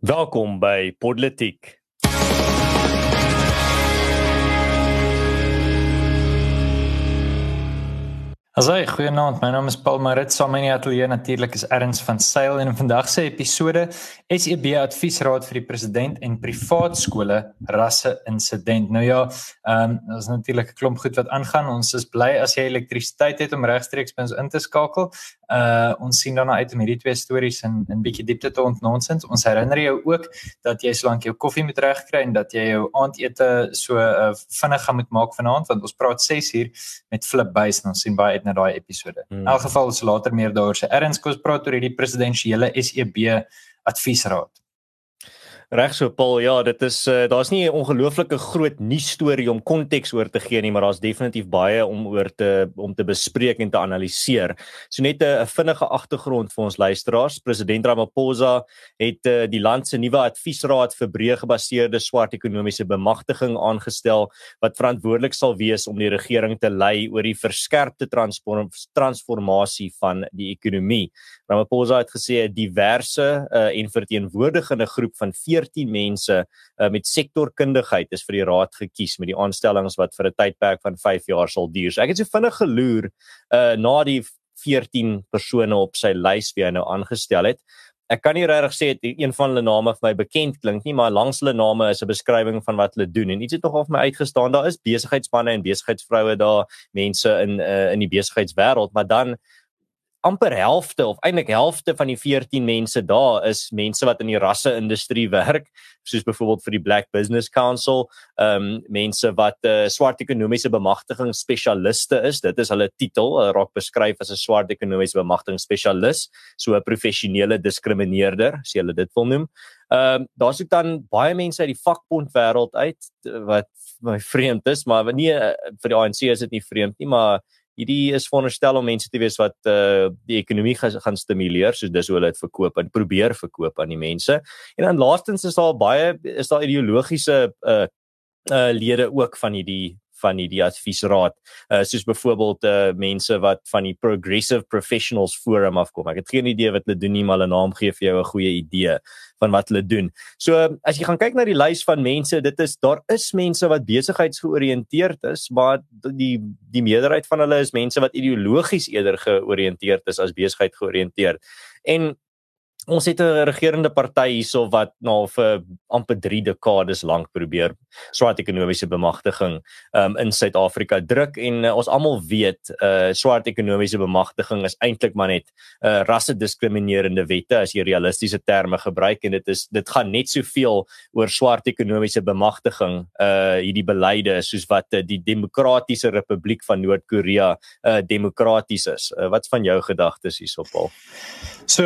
Welkom by Politiek. Asai, goeienaand. My naam is Paul Marit. Saam met my ateljee natuurlik is Erns van Sail en in vandag se episode SEB adviesraad vir die president en privaat skole rasse insident. Nou ja, ehm um, daar's natuurlik 'n klomp goed wat aangaan. Ons is bly as jy elektrisiteit het om regstreeks by ons in te skakel. Uh ons sien daarna uit om hierdie twee stories in in bietjie diepte te ontnonsens. Ons herinner jou ook dat jy solank jou koffie moet regkry en dat jy jou aandete so uh, vinnig gaan moet maak vanaand want ons praat 6 uur met Flip Buys en ons sien baie uit na daai episode. Hmm. In elk geval is later meer daaroor. Se erns kos praat oor hierdie presidensiële SEB adviesraad. Reg so Paul, ja, dit is uh, daar's nie 'n ongelooflike groot nuus storie om konteks oor te gee nie, maar daar's definitief baie om oor te om te bespreek en te analiseer. So net 'n vinnige agtergrond vir ons luisteraars. President Ramaphosa het uh, die land se nuwe adviesraad vir breë gebaseerde swart ekonomiese bemagtiging aangestel wat verantwoordelik sal wees om die regering te lei oor die verskerpte transform transformasie van die ekonomie. Ramaphosa het gesê 'n diverse uh, en verteenwoordigende groep van 14 mense uh, met sektorkundigheid is vir die raad gekies met die aanstellings wat vir 'n tydperk van 5 jaar sal duur. So ek het so vinnig geloer uh na die 14 persone op sy lys wie hy nou aangestel het. Ek kan nie regtig sê dit een van hulle name vir my bekend klink nie, maar langs hulle name is 'n beskrywing van wat hulle doen en iets het nogal vir my uitgestaan. Daar is besigheidspanne en besigheidsvroue daar, mense in uh, in die besigheidswêreld, maar dan amper helfte of eintlik helfte van die 14 mense daar is mense wat in die rasse industrie werk soos byvoorbeeld vir die Black Business Council ehm um, mense wat uh, swart ekonomiese bemagtiging spesialiste is. Dit is hulle titel uh, raak beskryf as 'n swart ekonomiese bemagtiging spesialis so 'n professionele diskrimineerder as jy hulle dit wil noem. Ehm um, daar's ook dan baie mense uit die vakbond wêreld uit wat my vreemd is maar nie uh, vir die ANC is dit nie vreemd nie maar hierdie is veronderstel om mense te wees wat uh die ekonomie gaan stimuleer soos dis hoe hulle dit verkoop en probeer verkoop aan die mense. En dan laastens is daar baie is daar ideologiese uh uh lede ook van hierdie van die adviesraad uh soos byvoorbeeld uh mense wat van die Progressive Professionals Forum afkom. Ek het geen idee wat hulle doen nie, maar hulle naam gee vir jou 'n goeie idee van wat hulle doen. So as jy gaan kyk na die lys van mense, dit is daar is mense wat besigheidsgeoriënteerd is, maar die die meerderheid van hulle is mense wat ideologies eerder georiënteerd is as besigheid georiënteerd. En ons het 'n regerende party hierso wat nou vir amper 3 dekades lank probeer swart ekonomiese bemagtiging um, in Suid-Afrika druk en uh, ons almal weet uh swart ekonomiese bemagtiging is eintlik maar net uh rasse diskriminerende wette as jy realistiese terme gebruik en dit is dit gaan net soveel oor swart ekonomiese bemagtiging uh hierdie beleide soos wat uh, die demokratiese republiek van Noord-Korea uh demokraties is. Uh, wat van jou gedagtes hierso Paul? So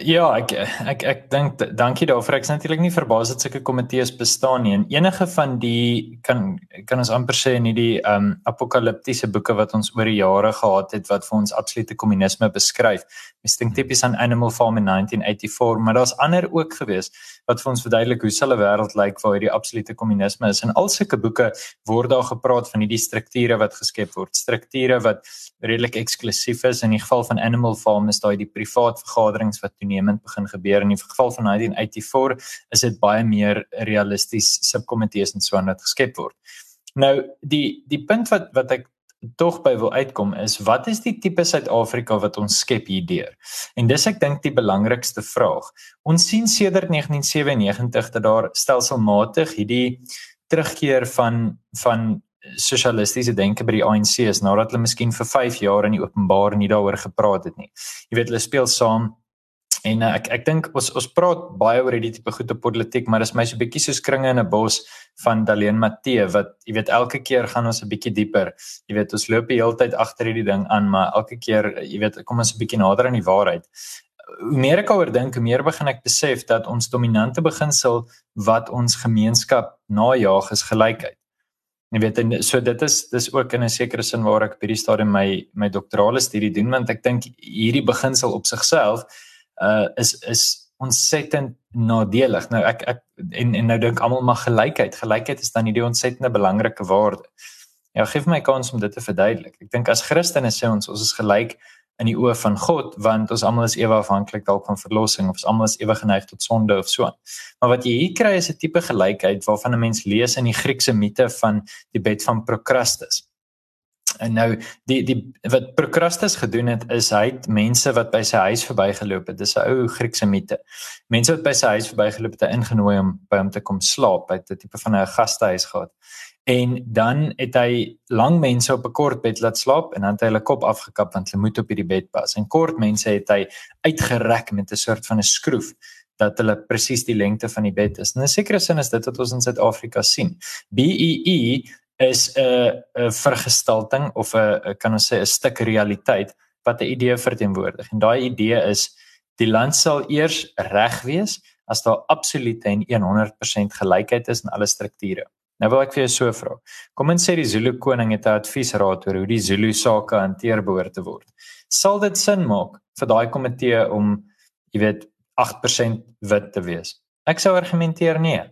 ja, ek ek ek dink dankie daarvoor. Ek is natuurlik nie verbaas dat sulke komitees bestaan nie. En enige van die kan kan ons amper sê in hierdie um apokaliptiese boeke wat ons oor die jare gehad het wat vir ons absolute kommunisme beskryf. Mens dink tipies aan Animal Farm in 1984, maar daar's ander ook gewees wat vir ons verduidelik hoe selfe wêreld lyk waar hierdie absolute kommunisme is. In al sulke boeke word daar gepraat van hierdie strukture wat geskep word, strukture wat redelik eksklusief is. In die geval van Animal Farm is daai die privaat vergaderings wat toenemend begin gebeur. In die geval van 1984 is dit baie meer realisties subkomitees en so aan wat geskep word. Nou die die punt wat wat ek tog by wil uitkom is wat is die tipe Suid-Afrika wat ons skep hierdeur? En dis ek dink die belangrikste vraag. Ons sien sedert 1997 dat daar stelselmatig hierdie terugkeer van van sosialistiese denke by die ANC is nadat hulle miskien vir 5 jaar in die openbaar nie daaroor gepraat het nie. Jy weet hulle speel saam en uh, ek ek dink ons ons praat baie oor hierdie tipe goede politiek, maar dit is my so bietjie so kringe in 'n bos van Daleen Matthee wat jy weet elke keer gaan ons 'n bietjie dieper. Jy weet ons loop die hele tyd agter hierdie ding aan, maar elke keer jy weet kom ons 'n bietjie nader aan die waarheid. Hoe meer ek oor dink, hoe meer begin ek besef dat ons dominante beginsel wat ons gemeenskap najaag is gelykheid. Jy weet en so dit is dis ook in 'n sekere sin waar ek by die stadium my my doktorale studie doen want ek dink hierdie beginsel op sigself uh is is ontsettend nadelig. Nou ek ek en en nou dink almal maar gelykheid. Gelykheid is dan nie die ontsettende belangrike waarde. Ja, gee my kans om dit te verduidelik. Ek dink as Christene sê ons ons is gelyk in die oë van God want ons almal is ewe afhanklik dalk van verlossing of ons almal is ewe geneig tot sonde of so. Maar wat jy hier kry is 'n tipe gelykheid waarvan 'n mens lees in die Griekse mite van die bed van Procrustes. En nou die die wat Procrustes gedoen het is hy het mense wat by sy huis verbygeloop het. Dis 'n ou Griekse mite. Mense wat by sy huis verbygeloop het, het ingenooi om by hom te kom slaap. Hy het 'n tipe van 'n gastehuis gehad. En dan het hy lang mense op 'n kort bed laat slaap en dan het hy hulle kop afgekap want hulle moet op hierdie bed pas. En kort mense het hy uitgerek met 'n soort van 'n skroef dat hulle presies die lengte van die bed is. En in 'n sekere sin is dit wat ons in Suid-Afrika sien. BEE is 'n 'n vergestalting of 'n kan ons sê 'n stuk realiteit wat 'n idee verteenwoordig. En daai idee is die land sal eers reg wees as daar absolute en 100% gelykheid is in alle strukture. Nou wil ek vir jou so vra. Kom en sê die Zulu koning het 'n adviesraad oor hoe die Zulu sake hanteer behoort te word. Sal dit sin maak vir daai komitee om, jy weet, 8% wit te wees? Ek sou argumenteer nee.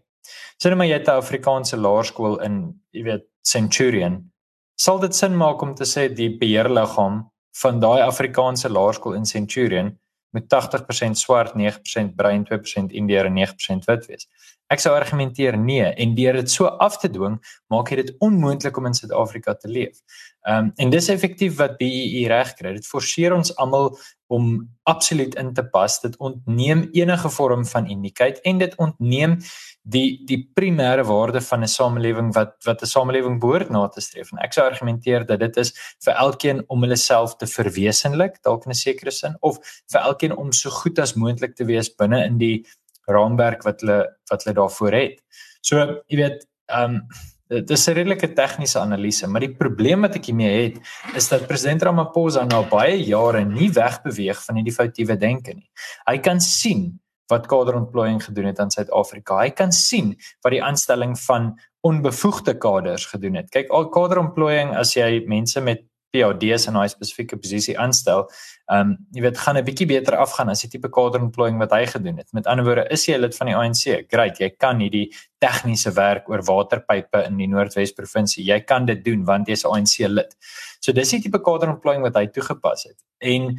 Sien nou maar jy het 'n Afrikaanse laerskool in, jy weet, Centurion. Sal dit sin maak om te sê die beheerliggaam van daai Afrikaanse laerskool in Centurion met 80% swart, 9% bruin, 2% indiër en 9% wit wees? Ek sou argumenteer nee en deur dit so af te dwing, maak dit onmoontlik om in Suid-Afrika te leef. Ehm um, en dis effektief wat BEE reg kry. Dit forceer ons almal om absoluut in te pas. Dit ontneem enige vorm van uniekheid en dit ontneem die die primêre waarde van 'n samelewing wat wat 'n samelewing behoort na te streef. En ek sou argumenteer dat dit is vir elkeen om hulle self te verwesenlik, dalk in 'n sekere sin, of vir elkeen om so goed as moontlik te wees binne in die raamwerk wat hulle wat hulle daarvoor het. So, jy weet, ehm um, dit is 'n redelike tegniese analise, maar die probleem wat ek hiermee het, is dat president Ramaphosa nou baie jare nie wegbeweeg van hierdie foutiewe denke nie. Hy kan sien wat kaderontplooiing gedoen het aan Suid-Afrika. Hy kan sien wat die aanstelling van onbevoegde kaders gedoen het. Kyk, al kaderontplooiing as jy mense met PhD's in 'n spesifieke posisie aanstel, ehm um, jy weet gaan 'n bietjie beter afgaan as die tipe kaderemploying wat hy gedoen het. Met ander woorde, is jy lid van die ANC? Great, jy kan hierdie tegniese werk oor waterpype in die Noordwes provinsie. Jy kan dit doen want jy's 'n ANC lid. So dis die tipe kaderemploying wat hy toegepas het. En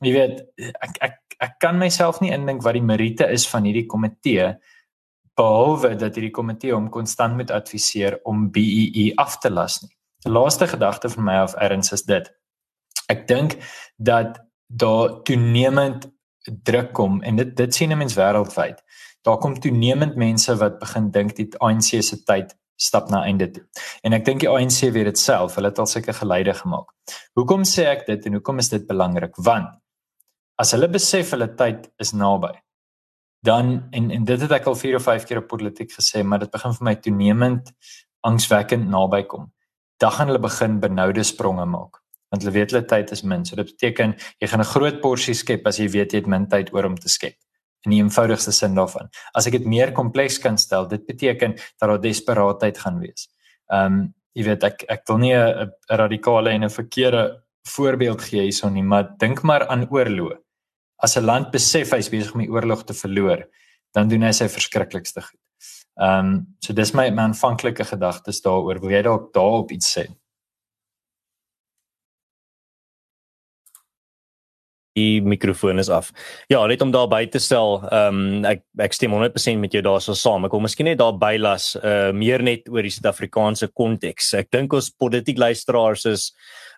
jy weet, ek ek ek kan myself nie indink wat die meriete is van hierdie komitee behalwe dat hierdie komitee hom konstant moet adviseer om BEE e af te las nie. Laaste gedagte van my af erns is dit ek dink dat daar toenemend druk kom en dit dit sien 'n mens wêreldwyd. Daar kom toenemend mense wat begin dink die ANC se tyd stap na einde toe. En ek dink die ANC weet dit self, hulle het al sulke geleide gemaak. Hoekom sê ek dit en hoekom is dit belangrik? Want as hulle besef hulle tyd is naby, dan en en dit het ek al 4 of 5 keer op politiek gesê, maar dit begin vir my toenemend angswekkend naby kom. Dan gaan hulle begin benoude spronge maak want hulle weet hulle tyd is min. So dit beteken jy gaan 'n groot porsie skep as jy weet jy het min tyd oor om te skep. In die eenvoudigste sin daarvan. As ek dit meer kompleks kan stel, dit beteken dat daar desperaatheid gaan wees. Um, jy weet ek ek wil nie 'n radikale en 'n verkeerde voorbeeld gee hierson nie, maar dink maar aan oorlog. As 'n land besef hy's besig om die oorlog te verloor, dan doen hy sy verskriklikste goed. Ehm um, so dis my my aanvanklike gedagtes daaroor. Wil jy dalk daarop iets sê? die mikrofoon is af. Ja, net om daar by te stel, ehm um, ek ek stem 100% met jou daarso saam. Ek wil miskien net daar bylas uh meer net oor die Suid-Afrikaanse konteks. Ek dink ons politiek luisteraars is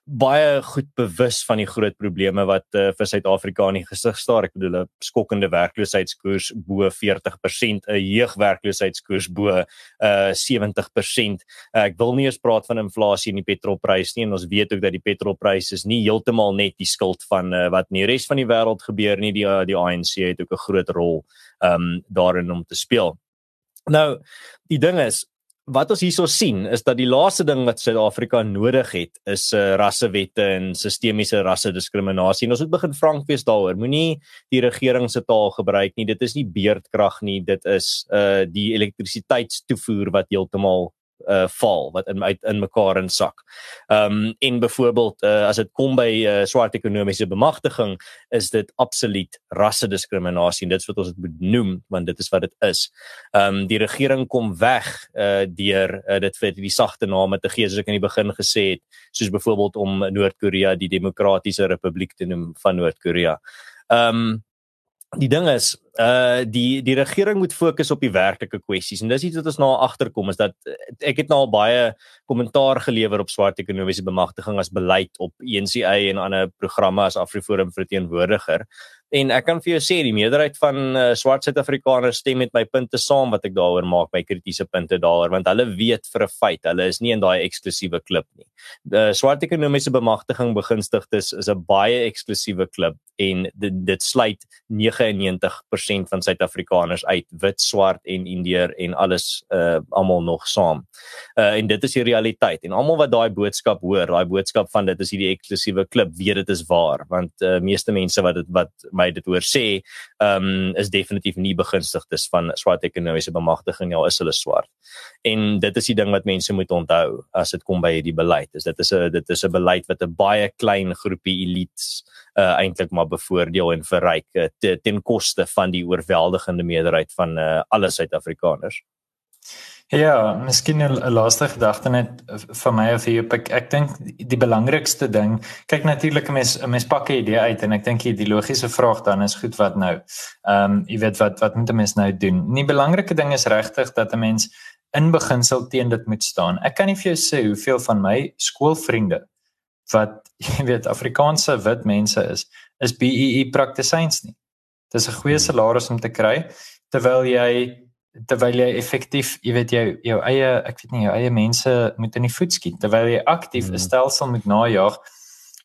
baie goed bewus van die groot probleme wat uh, vir Suid-Afrika in die gesig staar. Ek bedoel 'n skokkende werkloosheidskoers bo 40%, 'n jeugwerkloosheidskoers bo uh 70%. Uh, ek wil nie eens praat van inflasie en die petrolprys nie en ons weet ook dat die petrolprys is nie heeltemal net die skuld van uh, wat in die res van die wêreld gebeur nie. Die uh, die ANC het ook 'n groot rol um daarin om te speel. Nou, die ding is wat ons hierso sien is dat die laaste ding wat Suid-Afrika nodig het is 'n uh, eh, rassewette en sistemiese rassediskriminasie. En ons moet begin frank wees daaroor. Moenie die regering se taal gebruik nie. Dit is nie beerdkrag nie. Dit is uh die elektrisiteitstoevoer wat heeltemal uh val wat in uit in mekaar insak. Ehm um, en byvoorbeeld uh as dit kom by uh, swart ekonomiese bemagtiging is dit absoluut rassediskriminasie en dit is wat ons dit moet noem want dit is wat dit is. Ehm um, die regering kom weg uh deur uh, dit vir die sagte name te gee soos ek in die begin gesê het soos byvoorbeeld om Noord-Korea die demokratiese republiek te noem van Noord-Korea. Ehm um, die ding is uh die die regering moet fokus op die werklike kwessies en dis iets wat ons nou agterkom is dat ek het nou al baie kommentaar gelewer op swart ekonomiese bemagtiging as beleid op ENCA en ander programme as Afriforum verteenwoordiger En ek kan vir jou sê die meerderheid van uh, swart Suid-Afrikaners stem met my punte saam wat ek daaroor maak, my kritiese punte daaroor, want hulle weet vir 'n feit, hulle is nie in daai eksklusiewe klub nie. Die swart ekonomiese bemagtiging begunstigdes is 'n baie eksklusiewe klub en dit, dit sluit 99% van Suid-Afrikaners uit, wit, swart en indier en alles uh almal nog saam. Uh en dit is die realiteit en almal wat daai boodskap hoor, daai boodskap van dit is hierdie eksklusiewe klub, weet dit is waar, want uh meeste mense wat dit wat my dit hoor sê, ehm um, is definitief nie begunstigdes van swart ekonomiese bemagtiging al is hulle swart. En dit is die ding wat mense moet onthou as dit kom by hierdie beleid. Is dit is 'n dit is 'n beleid wat 'n baie klein groepie elites uh eintlik maar bevoordeel en verryk uh, te, ten koste van die oorweldigende meerderheid van uh, alle Suid-Afrikaners. Ja, miskien 'n laaste gedagte net van my of hier ek ek dink die belangrikste ding, kyk natuurlik 'n mens 'n mens pak 'n idee uit en ek dink die logiese vraag dan is goed wat nou. Ehm um, jy weet wat wat moet 'n mens nou doen? Nie belangrike ding is regtig dat 'n mens in beginsel teen dit moet staan. Ek kan nie vir jou sê hoeveel van my skoolvriende wat jy weet Afrikaanse wit mense is, is BEE praktisyns nie. Dis 'n goeie hmm. salaris om te kry terwyl jy terwyl jy effektief, jy weet jou jou eie ek weet nie jou eie mense moet in die voet skiet terwyl jy aktief 'n mm. stelsel moet najag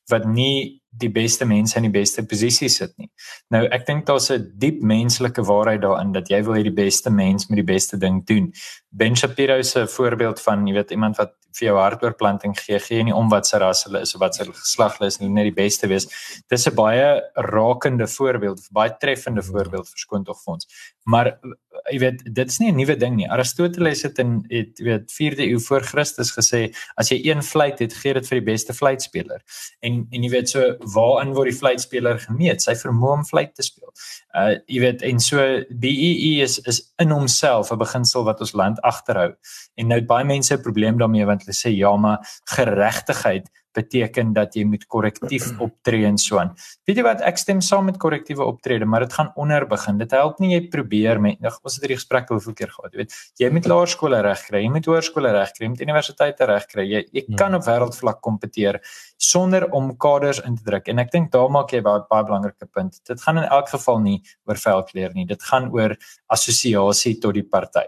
wat nie die beste mense in die beste posisie sit nie. Nou ek dink daar's 'n diep menslike waarheid daarin dat jy wil hê die beste mens moet die beste ding doen. Ben Shapiro se voorbeeld van jy weet iemand wat vir jou hartoortplanting gee, gee nie om wat se ras hulle is of wat se geslag hulle is, hulle net die beste wees. Dis 'n baie rakende voorbeeld, baie treffende voorbeeld verskoon tog vir ons. Maar jy weet, dit is nie 'n nuwe ding nie. Aristoteles het in het weet 4de eeu voor Christus gesê as jy een fluit het, gee dit vir die beste fluitspeler. En en jy weet so waarin word die fluitspeler gemeet? Sy vermoë om fluit te speel. Uh jy weet en so BEE is is in homself 'n beginsel wat ons land agterhou. En nou baie mense 'n probleem daarmee want hulle sê ja, maar geregtigheid beteken dat jy moet korrektief optree en so aan. Weet jy wat ek stem saam met korrektiewe optrede, maar dit gaan onder begin. Dit help nie jy probeer met nou, ons het hierdie gesprek hoeveel keer gehad, jy weet. Jy moet laerskole regkry, jy moet hoërskole regkry, jy moet universiteite regkry. Jy jy hmm. kan op wêreldvlak kompeteer sonder om kaders in te druk. En ek dink daar maak jy baie baie belangrike punt. Dit gaan in elk geval nie oor velkleur nie. Dit gaan oor assosiasie tot die party.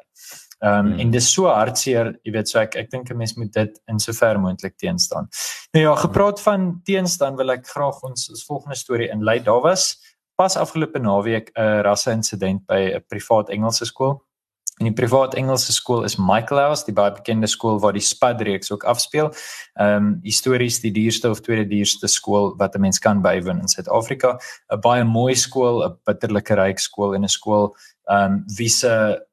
Ehm um, hmm. en dis so hartseer, jy weet, so ek ek dink 'n mens moet dit in sover moontlik teenstaan. Nou ja, gepraat hmm. van teenstaan wil ek graag ons ons volgende storie inlei. Daar was pas afgelope naweek 'n rasse insident by 'n privaat Engelse skool. En die privaat Engelse skool is Michaelhouse, die baie bekende skool waar die Spud reeks ook afspeel. Ehm um, histories die duurste of tweede duurste skool wat 'n mens kan bywoon in Suid-Afrika. 'n Baie mooi skool, 'n bitterlike ryk skool en 'n skool ehm um, wie se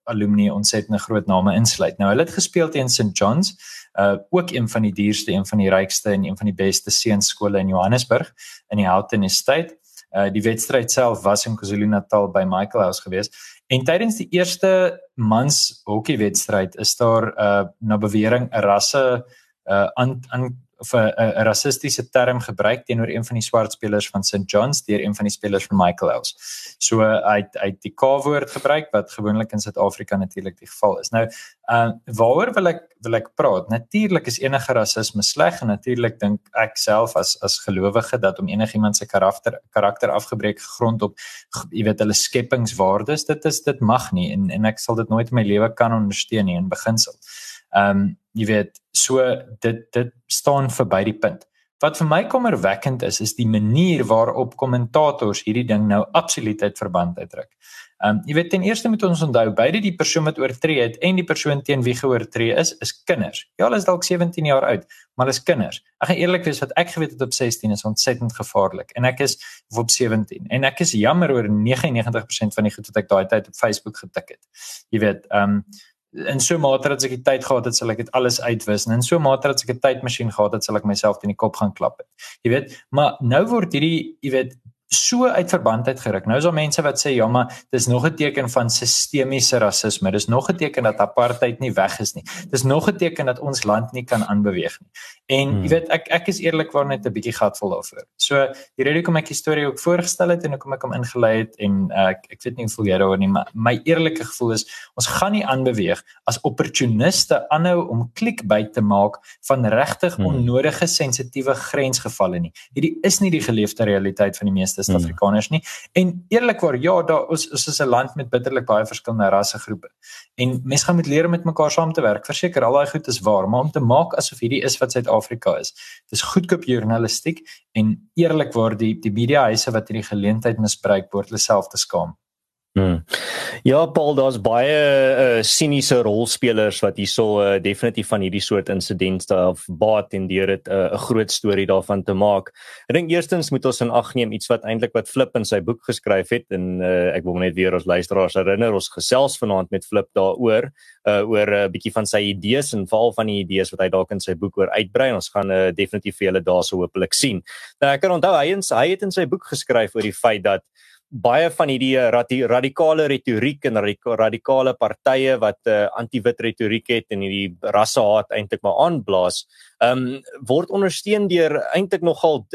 alumni ontsettende groot name insluit. Nou hulle het gespeel teen St John's, uh ook een van die duurste, een van die rykste en een van die beste seunskole in Johannesburg in die Houghton Estate. Uh die wedstryd self was in KwaZulu-Natal by Michael House geweest. En tydens die eerste mans hokkiewedstryd is daar uh na bewering 'n rasse uh aan aan of 'n 'n rassistiese term gebruik teenoor een van die swart spelers van St John's deur een van die spelers van Michael House. So hy het hy het die K-woord gebruik wat gewoonlik in Suid-Afrika natuurlik die geval is. Nou, uh waaroor wil ek wil ek praat? Natuurlik is enige rasisme sleg en natuurlik dink ek self as as gelowige dat om enigiemand se karakter karakter afgebreek grond op jy weet hulle skepingswaardes, dit is dit mag nie en en ek sal dit nooit in my lewe kan ondersteun nie in beginsel. Ehm um, jy weet so dit dit staan verby die punt. Wat vir my kommerwekkend is is die manier waarop kommentators hierdie ding nou absoluut uit verband uitdruk. Ehm um, jy weet ten eerste moet ons onthou beide die persoon wat oortree het en die persoon teen wie geoortree is is kinders. Ja, hulle is dalk 17 jaar oud, maar hulle is kinders. Ek gaan eerlik wees wat ek geweet het op 16 is ontsettend gevaarlik en ek is op 17 en ek is jammer oor 99% van die goed wat ek daai tyd op Facebook getik het. Jy weet, ehm um, in so 'n mate dat ek die tyd gehad het, sal ek dit alles uitwis en in so 'n mate dat ek 'n tydmasjien gehad het, sal ek myself teen die kop gaan klap het. Jy weet, maar nou word hierdie, jy weet, so uit verband uitgeruk. Nou is daar mense wat sê ja, maar dis nog 'n teken van sistemiese rasisme. Dis nog 'n teken dat apartheid nie weg is nie. Dis nog 'n teken dat ons land nie kan aanbeweeg nie. En hmm. jy weet, ek ek is eerlikwaar net 'n bietjie gatvol daarvoor. So, die rede hoekom ek die storie ook voorgestel het en hoekom ek hom ingelei het en uh, ek ek weet nie hoe voel jy daaroor nie, maar my eerlike gevoel is ons gaan nie aanbeweeg as opportuniste aanhou om klikbyt te maak van regtig hmm. onnodige sensitiewe grensgevalle nie. Hierdie is nie die geleefde realiteit van die meeste meeste Suid-Afrikaners nie. En eerlikwaar, ja, daar is is is 'n land met bitterlik baie verskillende rassegroepe. En mense gaan moet leer om met mekaar saam te werk. Verseker, al daai goed is waar, maar om te maak asof hierdie is wat Suid-Afrika is. Dis goedkoop journalistiek en eerlikwaar die die media huise wat hierdie geleentheid misbruik, behoort hulle self te skaam. Hmm. Ja, Paul, daar's baie uh, siniese rolspelers wat hierso uh, definitief van hierdie soort insidente of baat en deur dit uh, 'n groot storie daarvan te maak. Ek dink eerstens moet ons in ag neem iets wat eintlik wat Flip in sy boek geskryf het en uh, ek wil net weer ons luisteraars herinner ons gesels vanaand met Flip daaroor uh, oor 'n uh, bietjie van sy idees en veral van die idees wat hy dalk in sy boek oor uitbrei. Ons gaan uh, definitief vir julle daarso hopelik sien. Nou ek kan onthou hy, hy het in sy boek geskryf oor die feit dat baie van hierdie eh, radikale retoriek en radikale partye wat 'n uh, eh, anti-wit retoriek het en hierdie rassehaat eintlik maar aanblaas, ehm um, word ondersteun deur eintlik nogal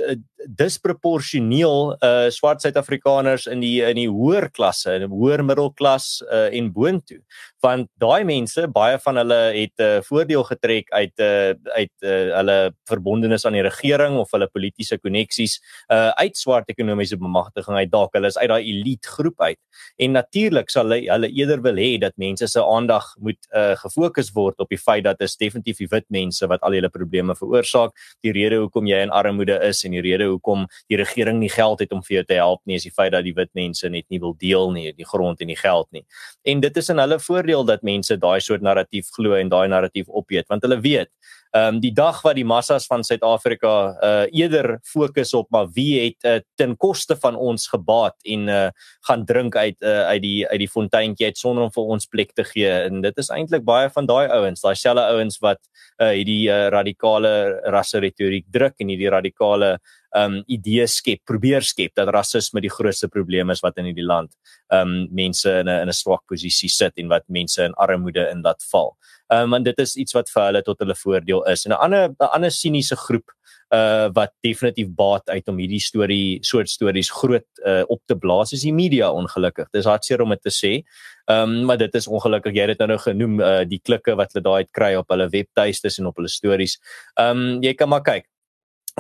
disproporsioneel uh swart Suid-Afrikaners in die in die hoër klasse, in die hoër middelklas uh en boontoe. Want daai mense, baie van hulle het 'n uh, voordeel getrek uit uh uit uh, hulle verbondenis aan die regering of hulle politieke koneksies uh uit swart ekonomiese bemagtiging uit dalk hulle is uit daai elite groep uit. En natuurlik sal hulle hulle eerder wil hê dat mense se aandag moet uh gefokus word op die feit dat dit definitief die wit mense wat al julle probleme veroorsaak, die rede hoekom jy in armoede is en die rede hoekom die regering nie geld het om vir jou te help nie, is die feit dat die wit mense net nie wil deel nie, die grond en die geld nie. En dit is in hulle voordeel dat mense daai soort narratief glo en daai narratief opeet, want hulle weet ehm um, die dag wat die massas van Suid-Afrika uh eerder fokus op maar wie het uh, ten koste van ons gebaat en uh gaan drink uit uh uit die uit die fonteintjie uit sonder om vir ons plek te gee. En dit is eintlik baie van daai ouens. Daai selfe ouens wat uh hierdie uh, radikale rasse retoriek druk en hierdie radikale um idee skep probeer skep dat rasisme die grootste probleem is wat in hierdie land um mense in 'n in 'n swak posisie sit en wat mense in armoede in laat val um, want dit is iets wat vir hulle tot hulle voordeel is. En 'n ander 'n ander siniese groep uh wat definitief baat uit om hierdie storie soort stories groot uh op te blaas is die media ongelukkig. Dis hartseer om dit te sê. Ehm um, maar dit is ongelukkig jy het dit nou, genoem uh die klikke wat hulle daai uit kry op hulle webtuistes en op hulle stories. Ehm um, jy kan maar kyk.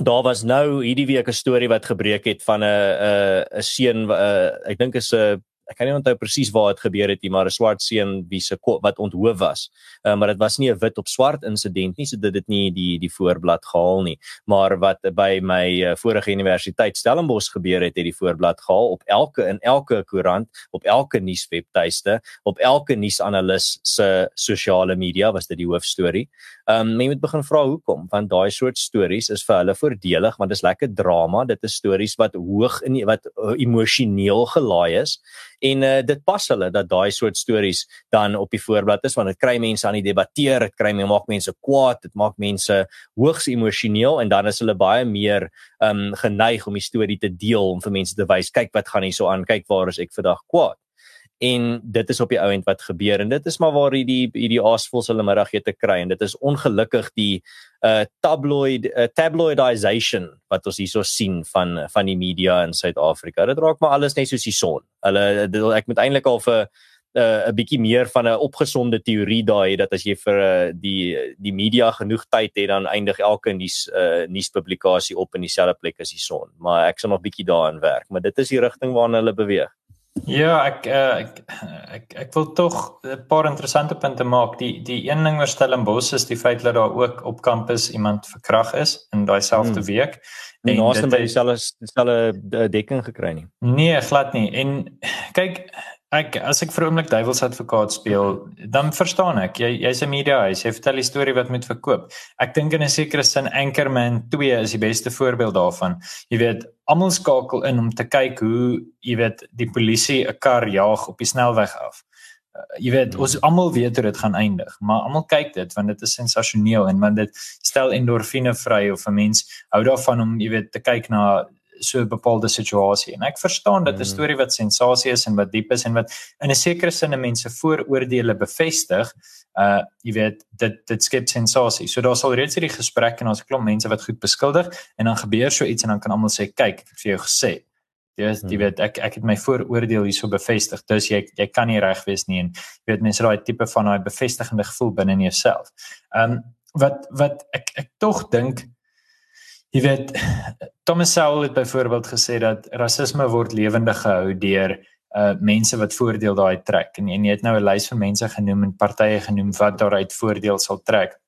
Daar was nou hierdie week 'n storie wat gebreek het van 'n 'n 'n seun uh, ek dink is 'n ek kan nie onthou presies waar dit gebeur het nie, maar 'n swart seun wie se wat onthoof was. Uh, maar dit was nie 'n wit op swart insident nie, so dit het nie die die voorblad gehaal nie. Maar wat by my uh, vorige universiteit Stellenbosch gebeur het, het die voorblad gehaal op elke in elke koerant, op elke nuuswebtuiste, op elke nuusanalis se sosiale media was dit die hoofstorie. Ehm um, jy moet begin vra hoekom, want daai soort stories is vir hulle voordelig want dit is lekker drama, dit is stories wat hoog in wat uh, emosioneel gelaai is en uh, dit pas hulle dat daai soort stories dan op die voorblad is want dit kry mense aan die debatteer, dit kry mense maak mense kwaad, dit maak mense hoogs emosioneel en dan is hulle baie meer um geneig om die storie te deel om vir mense te wys kyk wat gaan hier so aan, kyk waar is ek vandag kwaad en dit is op die ouend wat gebeur en dit is maar waar hierdie hierdie aasvols hulle middagete kry en dit is ongelukkig die uh tabloid uh, tabloidization wat ons hierso sien van van die media in Suid-Afrika. Dit raak maar alles net soos die son. Hulle ek moet eintlik al vir 'n uh, 'n bietjie meer van 'n opgesonde teorie daai dat as jy vir uh, die die media genoeg tyd het dan eindig elke nuus uh, nuuspublikasie op in dieselfde plek as die son. Maar ek sal nog bietjie daarin werk, maar dit is die rigting waarna hulle beweeg. Ja, ek uh, ek ek ek wil tog 'n paar interessante punte maak. Die die een ding oor Stellenbosch is die feit dat daar ook op kampus iemand verkrag is in daai selfde hmm. week. En naaste by dieselfde dieselfde dekking gekry nie. Nee, glad nie. En kyk, Ek as ek vir 'n oomblik duiwels advokaat speel, dan verstaan ek. Jy jy's 'n media huis, jy vertel die storie wat moet verkoop. Ek dink in 'n sekere sin Anchorman 2 is die beste voorbeeld daarvan. Jy weet, almal skakel in om te kyk hoe, jy weet, die polisie 'n kar jaag op die snelweg af. uh, jy weet ons almal weet hoe dit gaan eindig maar almal kyk dit want dit is sensasioneel en want dit stel endorfine vry of 'n mens hou daarvan om jy weet te kyk na so 'n bepaalde situasie en ek verstaan dat 'n mm. storie wat sensasie is en wat diep is en wat in 'n sekere sin mense vooroordeele bevestig uh jy weet dit dit skep sensasie. So daar sal reeds hierdie gesprek en ons 'n klomp mense wat goed beskuldig en dan gebeur so iets en dan kan almal sê kyk ek het vir jou gesê. Weet, jy hmm. weet ek ek het my vooroordeel hierso bevestig. Dus jy jy kan nie reg wees nie en jy weet mense daai tipe van daai bevestigende gevoel binne in jouself. Um wat wat ek ek tog dink jy weet Thomas Sowell het byvoorbeeld gesê dat rasisme word lewendig gehou deur uh mense wat voordeel daai trek en, en jy het nou 'n lys van mense genoem en partye genoem wat daaruit voordeel sal trek.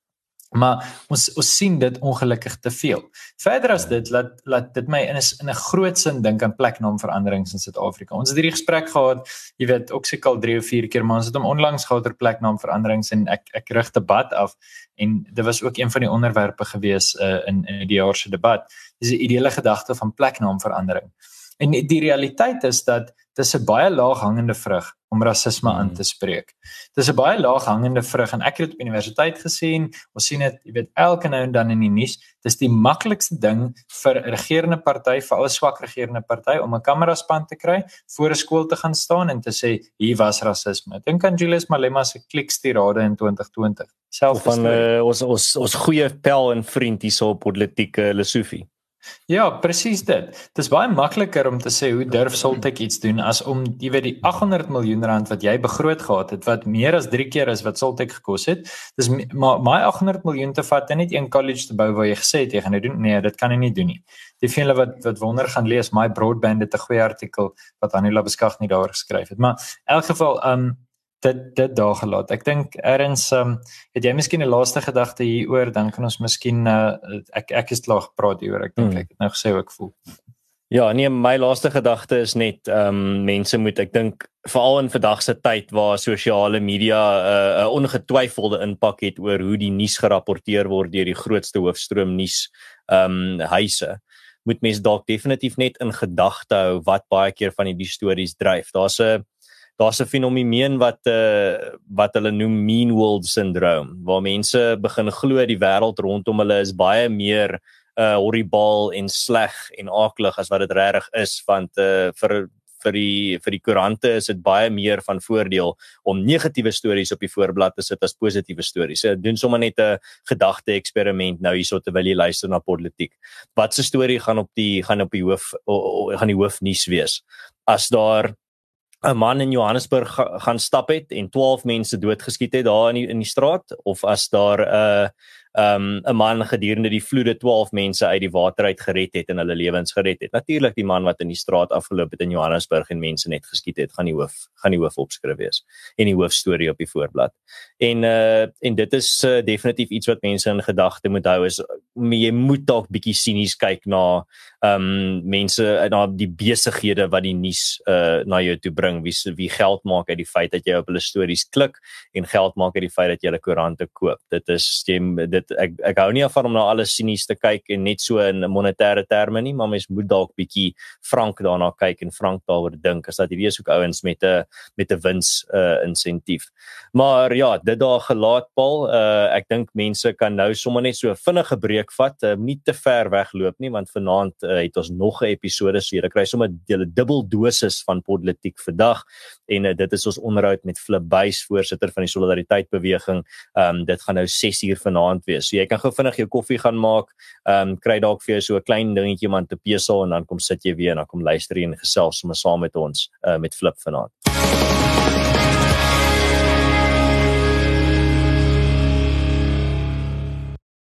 Maar ons ons sien dit ongelukkig te veel. Verder as dit laat laat dit my in 'n in 'n groot sin dink aan pleknaamveranderings in Suid-Afrika. Ons het hierdie gesprek gehad, jy weet, ook seker 3 of 4 keer, maar ons het hom onlangs gehad oor pleknaamveranderings en ek ek rig debat af en dit was ook een van die onderwerpe gewees uh, in in die jaar se debat. Dis 'n ideale gedagte van pleknaamverandering. En die realiteit is dat dis 'n baie laag hangende vrug om rasisme aan te spreek. Dis 'n baie laag hangende vrug en ek het dit op universiteit gesien. Ons sien dit, jy weet, elke nou en dan in die nuus. Dis die maklikste ding vir 'n regerende party, vir 'n swak regerende party om 'n kameraspan te kry voor 'n skool te gaan staan en te sê hier was rasisme. Dink aan Julius Malema se klikstirade in 2020. Selfs van uh, ons ons ons goeie pel en vriend hierso op politieke Lesofie. Ja, presies dit. Dit is baie makliker om te sê hoe durf Soltech iets doen as om jy weet die 800 miljoen rand wat jy begroot gehad het wat meer as 3 keer is wat Soltech gekos het. Dis maar my 800 miljoen te vat en net een college te bou waar jy gesê het jy gaan dit doen. Nee, dit kan jy nie doen nie. Die vele wat wat wonder gaan lees my broadband het 'n goeie artikel wat Anila Beskag nie daar geskryf het. Maar in elk geval um dit dit daar gelaat. Ek dink erns um, het jy miskien 'n laaste gedagte hieroor dan kan ons miskien uh, ek ek is klaar gepraat hieroor. Ek dink hmm. ek het nou gesê hoe ek voel. Ja, nee, my laaste gedagte is net ehm um, mense moet ek dink veral in vandag se tyd waar sosiale media 'n uh, ongetwyfelde impak het oor hoe die nuus gerapporteer word deur die grootste hoofstroom nuus ehm um, huise moet mense dalk definitief net in gedagte hou wat baie keer van hierdie stories dryf. Daar's 'n daar's 'n fenomeen wat uh wat hulle noem mean world syndrome waar mense begin glo die wêreld rondom hulle is baie meer uh horribaal en sleg en aaklig as wat dit regtig is want uh vir vir die vir die koerante is dit baie meer van voordeel om negatiewe stories op die voorblad te sit as positiewe stories. So doen sommer net 'n gedagte eksperiment nou hierso terwyl jy luister na politiek. Wat se storie gaan op die gaan op die hoof gaan die hoofnuus wees? As daar 'n man in Johannesburg gaan stap het en 12 mense doodgeskiet het daar in die, in die straat of as daar 'n uh, um 'n man gedurende die vloede 12 mense uit die water uit gered het en hulle lewens gered het. Natuurlik die man wat in die straat afgeloop het in Johannesburg en mense net geskiet het, gaan die hoof gaan die hoof opskrif wees en die hoofstorie op die voorblad. En uh en dit is uh, definitief iets wat mense in gedagte moet hou is jy moet dalk bietjie sinies kyk na um mense na die besighede wat die nuus uh na jou toe bring wie wie geld maak uit die feit dat jy op hulle stories klik en geld maak uit die feit dat jy hulle koerante koop. Dit is jy dit ek ek hou nie af van om na alles sinies te kyk en net so in monetêre terme nie, maar mens moet dalk bietjie frank daarna kyk en frank daaroor dink as dat hierdie is ook ouens met 'n met 'n wins uh insentief. Maar ja, dit daar gelaat Paul, uh ek dink mense kan nou sommer net so vinnige breek vat, uh, nie te ver wegloop nie want vanaand uh, het ons nog 'n episode so jy kry sommer 'n dubbel dosis van politiek vandag en uh, dit is ons onderhoud met Flip Buys voorsitter van die Solidariteit beweging. Um dit gaan nou 6 uur vanaand wees wees. So jy kan gou vinnig jou koffie gaan maak, ehm um, kry dalk vir jou so 'n klein dingetjie om aan te pesel en dan kom sit jy weer en dan kom luister jy en gesels sommer saam met ons uh, met Flip vanaand.